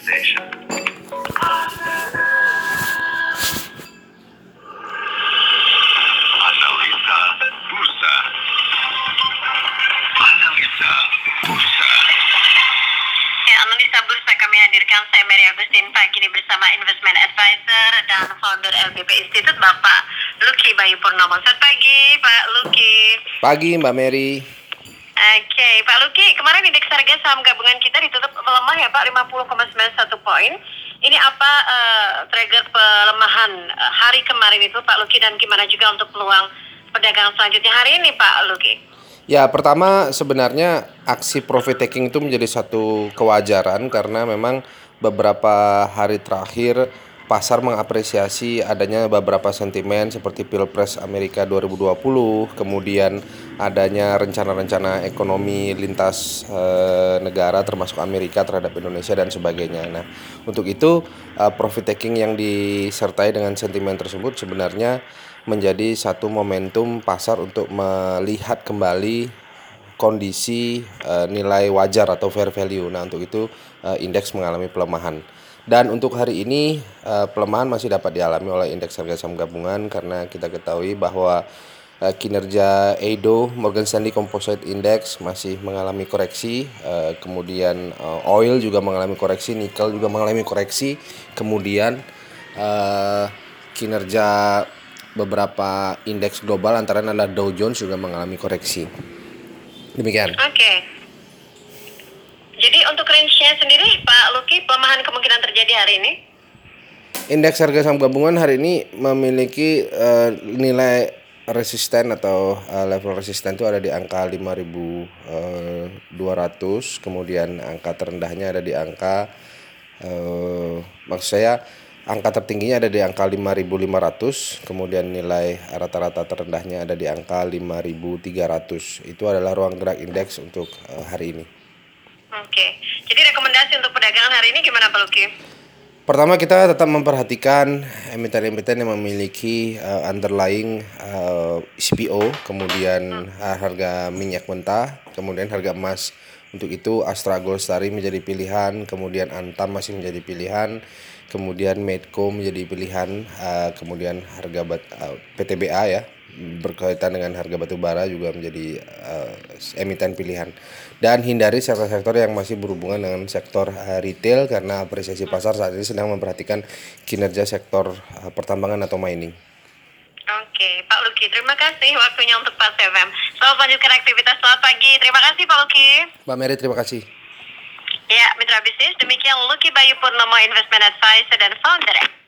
station. Analisa Bursa. Analisa Bursa. Ya, analisa bursa kami hadirkan saya Mary Agustin pagi ini bersama Investment Advisor dan founder LBP Institute Bapak Luki Bayu Purnomo. Selamat pagi Pak Luki. Pagi Mbak Mary. Oke, Pak Luki, kemarin indeks harga saham gabungan kita ditutup ya Pak 50,91 poin. Ini apa eh, trigger pelemahan eh, hari kemarin itu Pak Luki dan gimana juga untuk peluang perdagangan selanjutnya hari ini Pak Luki? Ya pertama sebenarnya aksi profit taking itu menjadi satu kewajaran karena memang beberapa hari terakhir pasar mengapresiasi adanya beberapa sentimen seperti Pilpres Amerika 2020, kemudian adanya rencana-rencana ekonomi lintas eh, negara termasuk Amerika terhadap Indonesia dan sebagainya. Nah, untuk itu eh, profit taking yang disertai dengan sentimen tersebut sebenarnya menjadi satu momentum pasar untuk melihat kembali kondisi eh, nilai wajar atau fair value. Nah, untuk itu eh, indeks mengalami pelemahan. Dan untuk hari ini eh, pelemahan masih dapat dialami oleh indeks harga saham gabungan karena kita ketahui bahwa eh, kinerja Edo Morgan Stanley Composite Index masih mengalami koreksi, eh, kemudian oil juga mengalami koreksi, nikel juga mengalami koreksi, kemudian kinerja beberapa indeks global antara adalah Dow Jones juga mengalami koreksi. Demikian. Oke. Jadi untuk range-nya sendiri Pak Luki pelemahan kemungkinan terjadi hari ini? Indeks harga saham gabungan hari ini memiliki eh, nilai resisten atau eh, level resisten itu ada di angka 5.200, kemudian angka terendahnya ada di angka eh, maksud saya angka tertingginya ada di angka 5.500, kemudian nilai rata-rata terendahnya ada di angka 5.300. Itu adalah ruang gerak indeks untuk eh, hari ini. Oke. Jadi rekomendasi untuk perdagangan hari ini gimana Pak Luki? Pertama kita tetap memperhatikan emiten-emiten yang memiliki uh, underlying uh, CPO, kemudian uh, harga minyak mentah, kemudian harga emas. Untuk itu Astra Goldstar menjadi pilihan, kemudian Antam masih menjadi pilihan, kemudian Medco menjadi pilihan, uh, kemudian harga uh, PTBA ya berkaitan dengan harga batu bara juga menjadi uh, emiten pilihan dan hindari sektor-sektor yang masih berhubungan dengan sektor uh, retail karena apresiasi pasar saat ini sedang memperhatikan kinerja sektor uh, pertambangan atau mining. Oke, Pak Luki, terima kasih waktunya untuk Pas FM. Selamat lanjutkan aktivitas selamat pagi. Terima kasih Pak Luki. Mbak Mary terima kasih. Ya, mitra bisnis, demikian Luki Bayu Purnomo Investment Advisor dan Founder